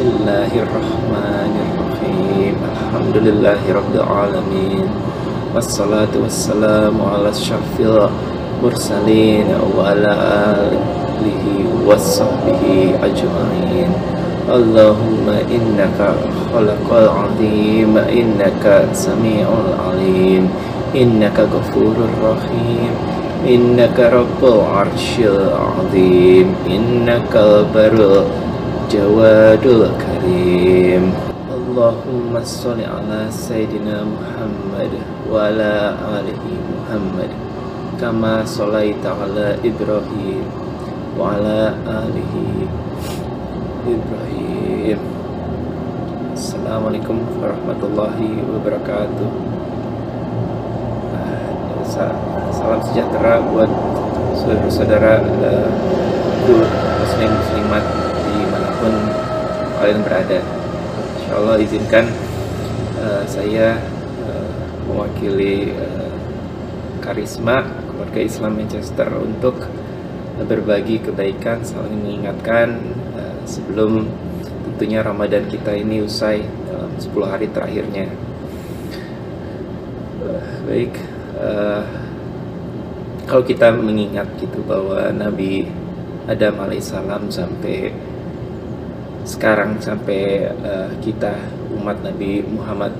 الله الرحمن الرحيم الحمد لله رب العالمين والصلاة والسلام على أشرف المرسلين وعلى آله وصحبه أجمعين اللهم إنك خلق العظيم إنك سميع عليم إنك غفور رحيم إنك رب العرش العظيم إنك البر الجواد الكريم اللهم صل على سيدنا محمد وعلى آله محمد كما صليت على إبراهيم وعلى آله إبراهيم السلام عليكم ورحمة الله وبركاته salam sejahtera buat saudara-saudara uh, muslim muslimat dimanapun kalian berada. Insya Allah izinkan uh, saya uh, mewakili uh, karisma keluarga Islam Manchester untuk berbagi kebaikan saling mengingatkan uh, sebelum tentunya Ramadan kita ini usai dalam 10 hari terakhirnya. Uh, baik uh, kalau kita mengingat gitu bahwa Nabi Adam alaihissalam sampai sekarang sampai uh, kita umat Nabi Muhammad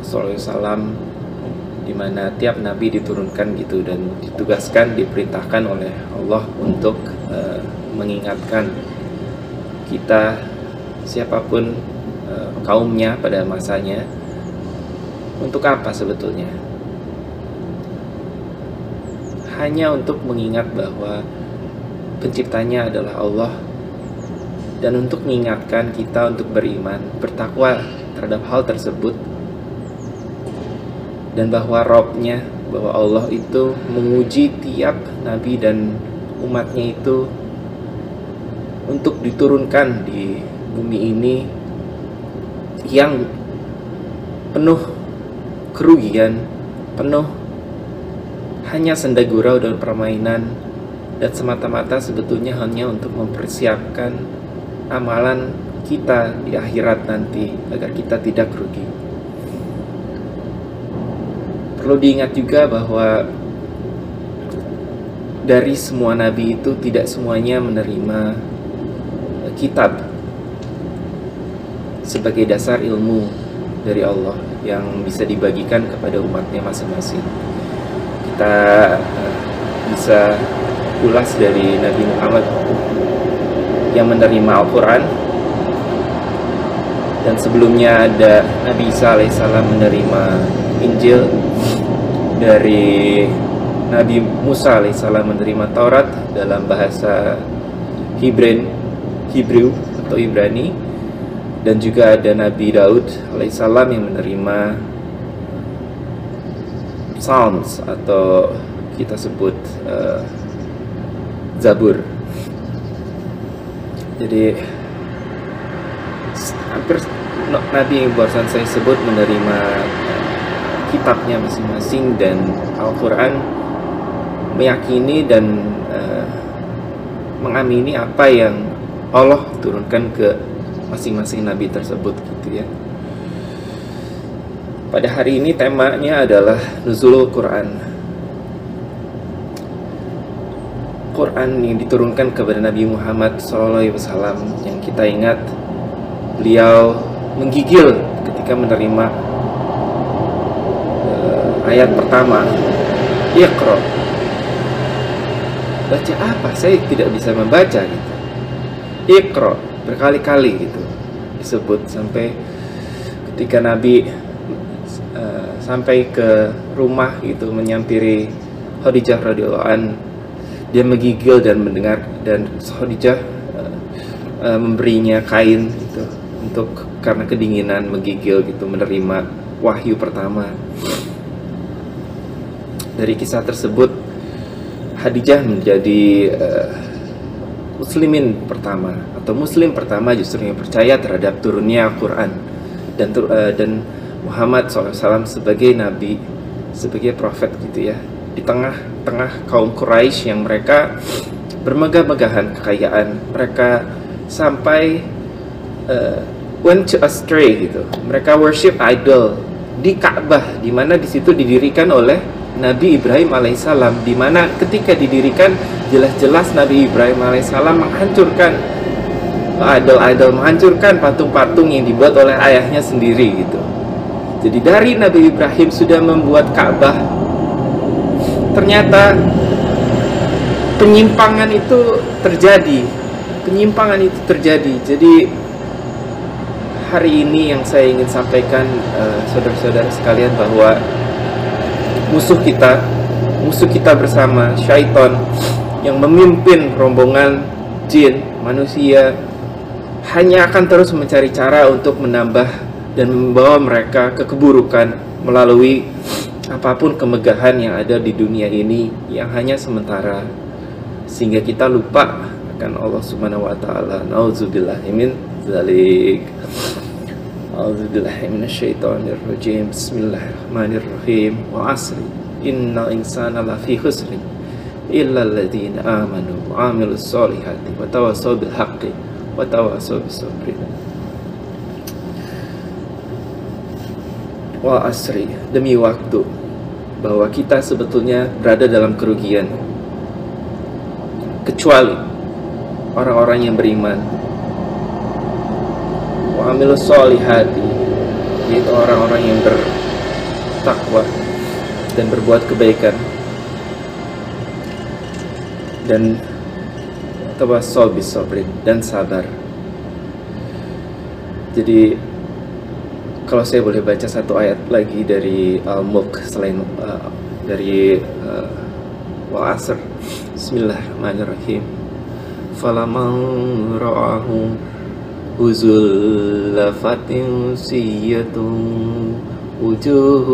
SAW di mana tiap nabi diturunkan gitu dan ditugaskan diperintahkan oleh Allah untuk uh, mengingatkan kita siapa pun uh, kaumnya pada masanya untuk apa sebetulnya? Hanya untuk mengingat bahwa penciptanya adalah Allah dan untuk mengingatkan kita untuk beriman, bertakwa terhadap hal tersebut. Dan bahwa Robnya, bahwa Allah itu menguji tiap nabi dan umatnya itu untuk diturunkan di bumi ini yang penuh kerugian, penuh hanya senda gurau dan permainan dan semata-mata sebetulnya hanya untuk mempersiapkan amalan kita di akhirat nanti agar kita tidak rugi. Perlu diingat juga bahwa dari semua nabi itu tidak semuanya menerima kitab sebagai dasar ilmu dari Allah yang bisa dibagikan kepada umatnya masing-masing kita eh, bisa ulas dari Nabi Muhammad yang menerima Al-Quran dan sebelumnya ada Nabi Isa alaihissalam menerima Injil dari Nabi Musa alaihissalam menerima Taurat dalam bahasa Hebrew, Hebrew atau Ibrani dan juga ada Nabi Daud alaihissalam yang menerima Psalms atau kita sebut uh, Zabur. Jadi hampir Nabi yang barusan saya sebut menerima kitabnya masing-masing dan Al-Quran meyakini dan uh, mengamini apa yang Allah turunkan ke masing-masing Nabi tersebut gitu ya. Pada hari ini temanya adalah Nuzulul Quran. Quran yang diturunkan kepada Nabi Muhammad SAW yang kita ingat beliau menggigil ketika menerima uh, ayat pertama Iqra. Baca apa? Saya tidak bisa membaca gitu. Iqra berkali-kali gitu disebut sampai ketika Nabi sampai ke rumah gitu menyampiri Khadijah radhiyallahu dia menggigil dan mendengar dan Khadijah uh, uh, memberinya kain gitu untuk karena kedinginan menggigil gitu menerima wahyu pertama dari kisah tersebut Khadijah menjadi uh, muslimin pertama atau muslim pertama justru yang percaya terhadap turunnya Al-Quran dan uh, dan Muhammad SAW sebagai nabi, sebagai prophet gitu ya. Di tengah-tengah kaum Quraisy yang mereka bermegah-megahan kekayaan, mereka sampai uh, went to astray gitu. Mereka worship idol di Ka'bah di mana di situ didirikan oleh Nabi Ibrahim alaihissalam di mana ketika didirikan jelas-jelas Nabi Ibrahim alaihissalam menghancurkan idol-idol menghancurkan patung-patung yang dibuat oleh ayahnya sendiri gitu. Jadi dari Nabi Ibrahim sudah membuat Ka'bah ternyata penyimpangan itu terjadi. Penyimpangan itu terjadi. Jadi hari ini yang saya ingin sampaikan uh, saudara-saudara sekalian bahwa musuh kita, musuh kita bersama syaitan yang memimpin rombongan jin manusia hanya akan terus mencari cara untuk menambah dan membawa mereka ke keburukan melalui apa pun kemegahan yang ada di dunia ini yang hanya sementara sehingga kita lupa akan Allah Subhanahu wa taala. Nauzubillah min dzalik. A'udzubillahi minasyaitonir rajim. Bismillahirrahmanirrahim. Wa asri innal insana lafi khusrin illa alladziina amanu wa 'amilus solihati wa tawassaw bil haqqi wa tawassaw bis sabri. Wa asri demi waktu bahwa kita sebetulnya berada dalam kerugian. Kecuali orang-orang yang beriman. Wa amilus yaitu orang-orang yang bertakwa dan berbuat kebaikan. Dan tawassol bisabrin dan sabar. Jadi kalau saya boleh baca satu ayat lagi dari Al-Mulk selain uh, dari uh, wa asr Bismillahirrahmanirrahim falaman ra'ahu وزلفت سية وجوه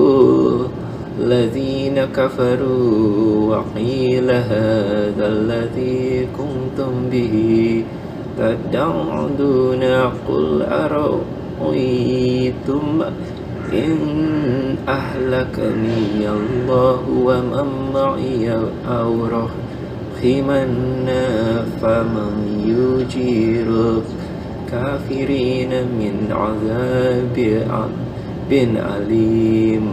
الذين كفروا وقيل هذا الذي كنتم به تدعون قل أرأيتم إن أهلكني الله ومن معي أو رحمنا فمن يجير الكافرين من عذاب بن عليم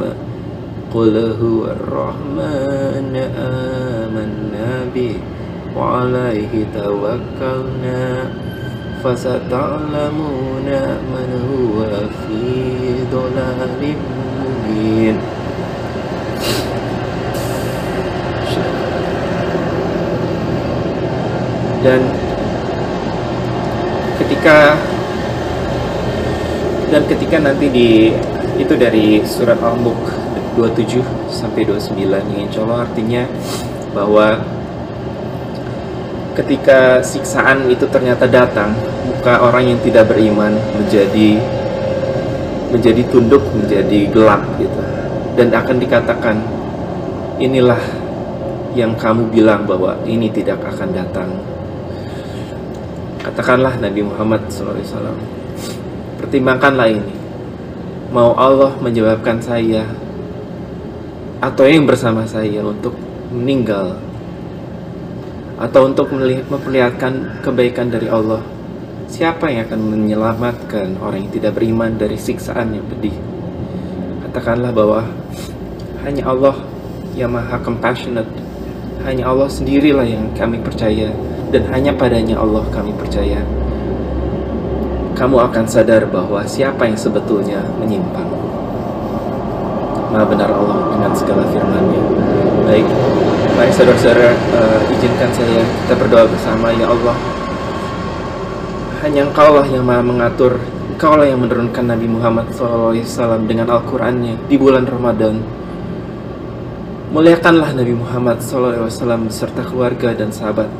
قل هو الرحمن آمنا به وعليه توكلنا. فستعلمون من هو في ضلال مبين dan ketika dan ketika nanti di itu dari surat Al-Mulk 27 sampai 29 yang insya Allah artinya bahwa ketika siksaan itu ternyata datang muka orang yang tidak beriman menjadi menjadi tunduk menjadi gelap gitu. Dan akan dikatakan inilah yang kamu bilang bahwa ini tidak akan datang. Katakanlah Nabi Muhammad SAW Pertimbangkanlah ini. Mau Allah menyebabkan saya Atau yang bersama saya untuk meninggal Atau untuk memperlihatkan kebaikan dari Allah Siapa yang akan menyelamatkan orang yang tidak beriman dari siksaan yang pedih Katakanlah bahwa Hanya Allah yang maha compassionate Hanya Allah sendirilah yang kami percaya dan hanya padanya Allah kami percaya. Kamu akan sadar bahwa siapa yang sebetulnya menyimpang. Maha benar Allah dengan segala firman-Nya. Baik, baik saudara-saudara, uh, izinkan saya kita berdoa bersama ya Allah. Hanya Engkau lah yang maha mengatur Engkau lah yang menurunkan Nabi Muhammad SAW dengan Al-Qur'annya di bulan Ramadan Muliakanlah Nabi Muhammad SAW beserta keluarga dan sahabat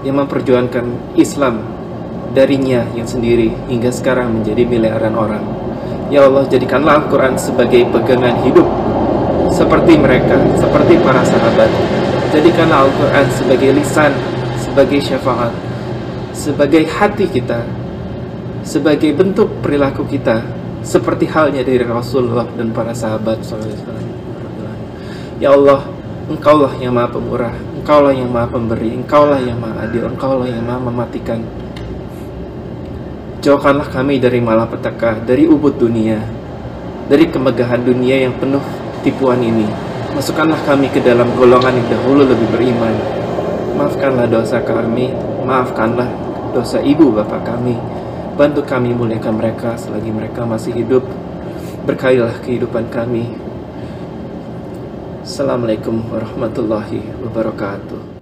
yang memperjuangkan Islam darinya yang sendiri hingga sekarang menjadi miliaran orang. Ya Allah, jadikanlah Al-Quran sebagai pegangan hidup seperti mereka, seperti para sahabat. Jadikanlah Al-Quran sebagai lisan, sebagai syafaat, sebagai hati kita, sebagai bentuk perilaku kita, seperti halnya dari Rasulullah dan para sahabat. Ya Allah, Engkaulah yang maha pemurah, Engkaulah yang maha pemberi, Engkaulah yang maha adil, Engkaulah yang maha mematikan. Jauhkanlah kami dari malapetaka, dari ubud dunia, dari kemegahan dunia yang penuh tipuan ini. Masukkanlah kami ke dalam golongan yang dahulu lebih beriman. Maafkanlah dosa kami, maafkanlah dosa ibu bapak kami. Bantu kami muliakan mereka selagi mereka masih hidup. Berkahilah kehidupan kami. Assalamualaikum warahmatullahi wabarakatuh.